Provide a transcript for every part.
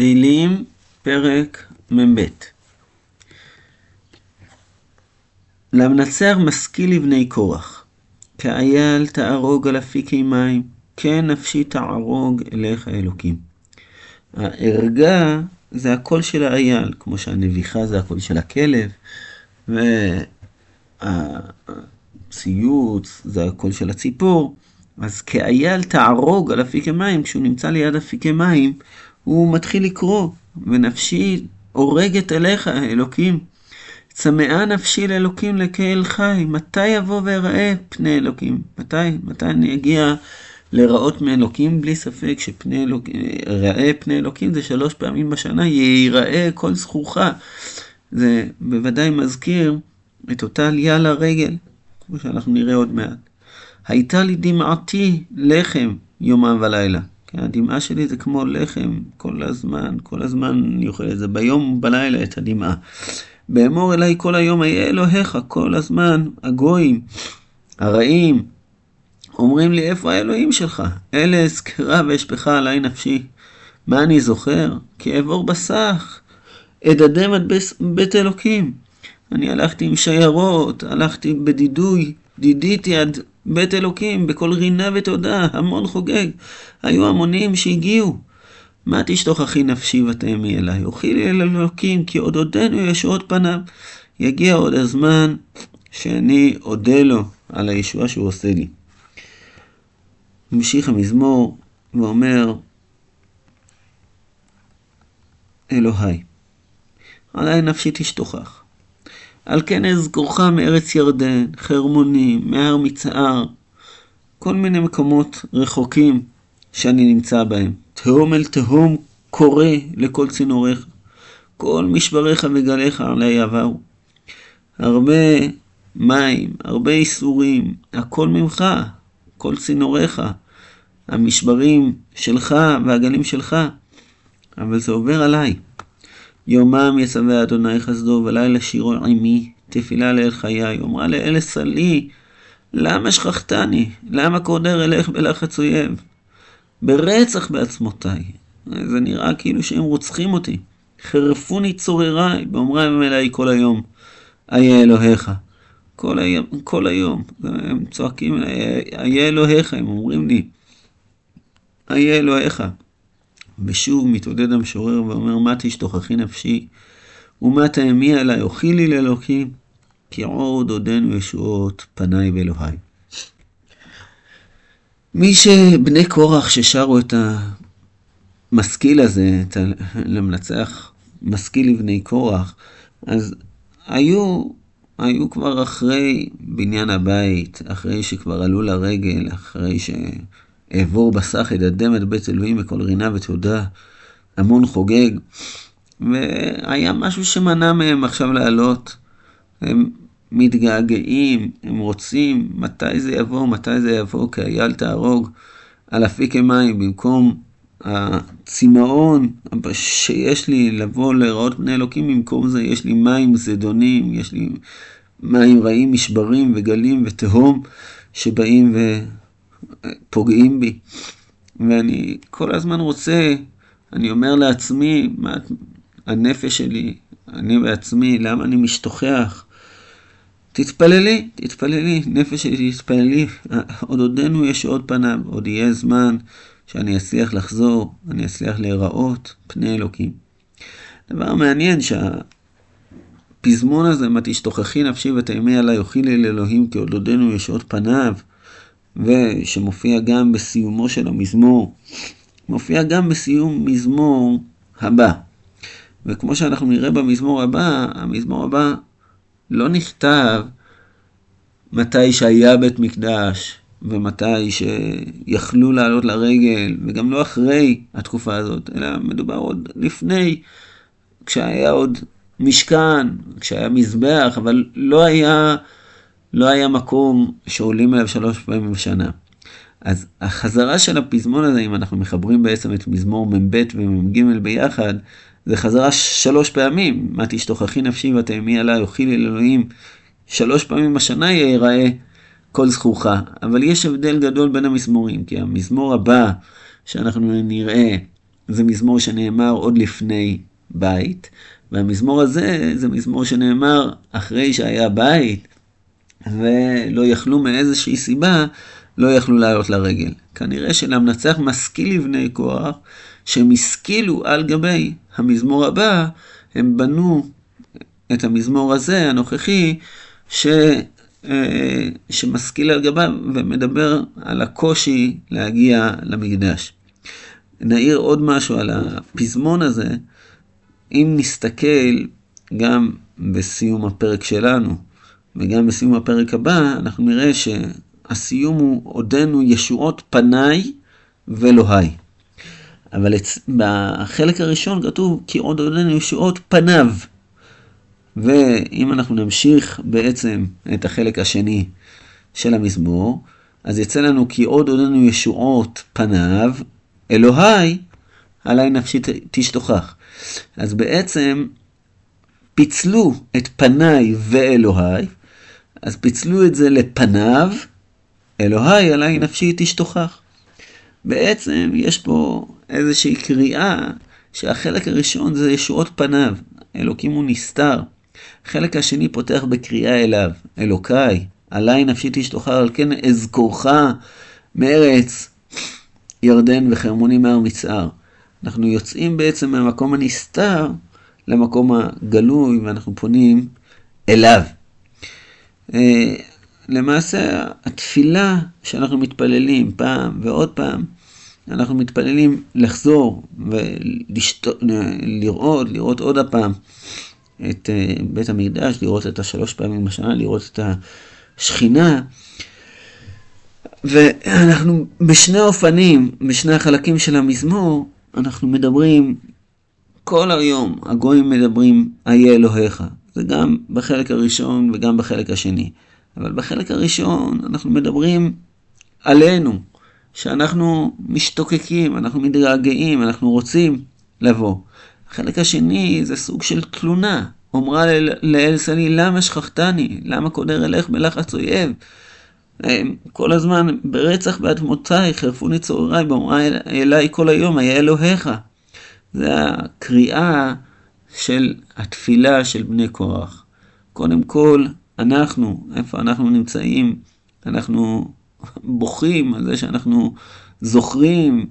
תהילים, פרק מ"ב למנצח משכיל לבני קורח, כאייל תערוג על אפיקי מים, כן נפשי תערוג אליך אלוקים. הערגה זה הקול של האייל, כמו שהנביחה זה הקול של הכלב, והציוץ זה הקול של הציפור. אז כאייל תערוג על אפיקי מים, כשהוא נמצא ליד אפיקי מים, הוא מתחיל לקרוא, ונפשי הורגת אליך, אלוקים. צמאה נפשי לאלוקים לקהל חי, מתי יבוא ויראה פני אלוקים? מתי? מתי אני אגיע לראות מאלוקים? בלי ספק שפני אלוקים, ראה פני אלוקים זה שלוש פעמים בשנה, ייראה כל זכוכה. זה בוודאי מזכיר את אותה עלייה לרגל, כמו שאנחנו נראה עוד מעט. הייתה לי דמעתי לחם יומם ולילה. כן, הדמעה שלי זה כמו לחם כל הזמן, כל הזמן אני אוכל את זה, ביום ובלילה את הדמעה. באמור אליי כל היום אהיה אלוהיך, כל הזמן הגויים, הרעים, אומרים לי איפה האלוהים שלך? אלה אזכרה ואשפכה עליי נפשי. מה אני זוכר? כי אעבור בסך, אדדם עד בית אלוקים. אני הלכתי עם שיירות, הלכתי בדידוי, דידיתי עד בית אלוקים, בקול רינה ותודה, המון חוגג. היו המונים שהגיעו. מה תשתוך אחי נפשי ותאמי אליי? אוכילי אל אלוקים, כי עוד עודנו ישועות פניו. יגיע עוד הזמן שאני אודה לו על הישועה שהוא עושה לי. ממשיך המזמור ואומר, אלוהי, עלי נפשי תשתוכח. על כן אזכורך מארץ ירדן, חרמונים, מהר מצער, כל מיני מקומות רחוקים שאני נמצא בהם. תהום אל תהום קורא לכל צינוריך, כל משבריך וגליך עלי עברו. הרבה מים, הרבה איסורים, הכל ממך, כל צינוריך, המשברים שלך והגלים שלך, אבל זה עובר עליי. יומם יצווה אדוני חסדו ולילה שירו עמי, תפילה לאל חיי. אמרה לאל סלי, למה שכחתני? למה קודר אלך בלחץ אויב? ברצח בעצמותיי. זה נראה כאילו שהם רוצחים אותי. חרפוני צורריי, באומרם אליי כל היום, איה אלוהיך. כל היום, כל היום, הם צועקים איה אלוהיך, הם אומרים לי, איה אלוהיך. ושוב מתעודד המשורר ואומר, מה תשתוכחי נפשי, ומה תאמי עליי, אוכילי לאלוקים, כי עוד עודנו ישועות פניי ואלוהי. מי שבני קורח ששרו את המשכיל הזה, את למנצח משכיל לבני קורח, אז היו, היו כבר אחרי בניין הבית, אחרי שכבר עלו לרגל, אחרי שאעבור בסך, ידדם את בית אלוהים בכל רינה ותודה, המון חוגג, והיה משהו שמנע מהם עכשיו לעלות. הם מתגעגעים, הם רוצים, מתי זה יבוא, מתי זה יבוא, כי אייל תהרוג על אפיקי מים, במקום הצמאון שיש לי לבוא לראות פני אלוקים, במקום זה יש לי מים זדונים, יש לי מים רעים, משברים וגלים ותהום שבאים ופוגעים בי. ואני כל הזמן רוצה, אני אומר לעצמי, מה, הנפש שלי, אני בעצמי, למה אני משתוכח? תתפללי, תתפללי, נפש שלי תתפללי, עוד עודנו יש עוד פניו, עוד יהיה זמן שאני אצליח לחזור, אני אצליח להיראות פני אלוקים. דבר מעניין שהפזמון הזה, מה תשתוכחי נפשי ותאמי עלי, אוכילי לאלוהים כי עוד עודנו יש עוד פניו, ושמופיע גם בסיומו של המזמור, מופיע גם בסיום מזמור הבא. וכמו שאנחנו נראה במזמור הבא, המזמור הבא לא נכתב מתי שהיה בית מקדש ומתי שיכלו לעלות לרגל, וגם לא אחרי התקופה הזאת, אלא מדובר עוד לפני, כשהיה עוד משכן, כשהיה מזבח, אבל לא היה, לא היה מקום שעולים אליו שלוש פעמים בשנה. אז החזרה של הפזמון הזה, אם אנחנו מחברים בעצם את מזמור מ"ב ומ"ג ביחד, זה חזרה שלוש פעמים, מה תשתוכחי נפשי ותאמי עליי, אוכילי אלוהים, שלוש פעמים בשנה ייראה כל זכוכה. אבל יש הבדל גדול בין המזמורים, כי המזמור הבא שאנחנו נראה זה מזמור שנאמר עוד לפני בית, והמזמור הזה זה מזמור שנאמר אחרי שהיה בית, ולא יכלו מאיזושהי סיבה, לא יכלו לעלות לרגל. כנראה שלמנצח משכיל לבני כוח, שהם השכילו על גבי המזמור הבא, הם בנו את המזמור הזה, הנוכחי, ש, אה, שמשכיל על גביו ומדבר על הקושי להגיע למקדש. נעיר עוד משהו על הפזמון הזה, אם נסתכל גם בסיום הפרק שלנו וגם בסיום הפרק הבא, אנחנו נראה שהסיום הוא עודנו ישועות פניי ואלוהי. אבל בחלק הראשון כתוב כי עוד עודנו ישועות פניו. ואם אנחנו נמשיך בעצם את החלק השני של המזמור, אז יצא לנו כי עוד עודנו ישועות פניו, אלוהי עלי נפשי תשתוכח. אז בעצם פיצלו את פניי ואלוהי, אז פיצלו את זה לפניו, אלוהי עלי נפשי תשתוכח. בעצם יש פה איזושהי קריאה שהחלק הראשון זה ישועות פניו, אלוקים הוא נסתר. החלק השני פותח בקריאה אליו, אלוקיי, עלי נפשי תשתוכר, על כן אזכורך מארץ ירדן וחרמוני מהר מצער. אנחנו יוצאים בעצם מהמקום הנסתר למקום הגלוי ואנחנו פונים אליו. אה, למעשה התפילה שאנחנו מתפללים פעם ועוד פעם, אנחנו מתפללים לחזור ולראות, לראות עוד הפעם את אה, בית המקדש, לראות את השלוש פעמים בשנה, לראות את השכינה. ואנחנו בשני אופנים, בשני החלקים של המזמור, אנחנו מדברים כל היום, הגויים מדברים, איה אלוהיך. זה גם בחלק הראשון וגם בחלק השני. אבל בחלק הראשון אנחנו מדברים עלינו, שאנחנו משתוקקים, אנחנו מתגעגעים, אנחנו רוצים לבוא. החלק השני זה סוג של תלונה. אומרה לאל סלי, למה שכחתני? למה קודר אלך בלחץ אויב? כל הזמן ברצח באדמותיי, חרפוני צורריי, באומרה אליי כל היום, היה אלוהיך. זה הקריאה של התפילה של בני קורח. קודם כל, אנחנו, איפה אנחנו נמצאים, אנחנו בוכים על זה שאנחנו זוכרים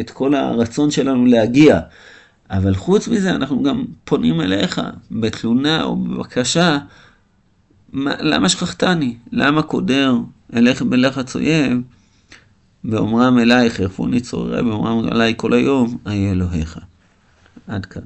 את כל הרצון שלנו להגיע. אבל חוץ מזה, אנחנו גם פונים אליך בתלונה או בבקשה, למה שכחתני? למה קודר אלך בלחץ אויב? ואומרם אלייך, ירפוני צוררי, ואומרם עליי כל היום, אהיה אלוהיך. עד כאן.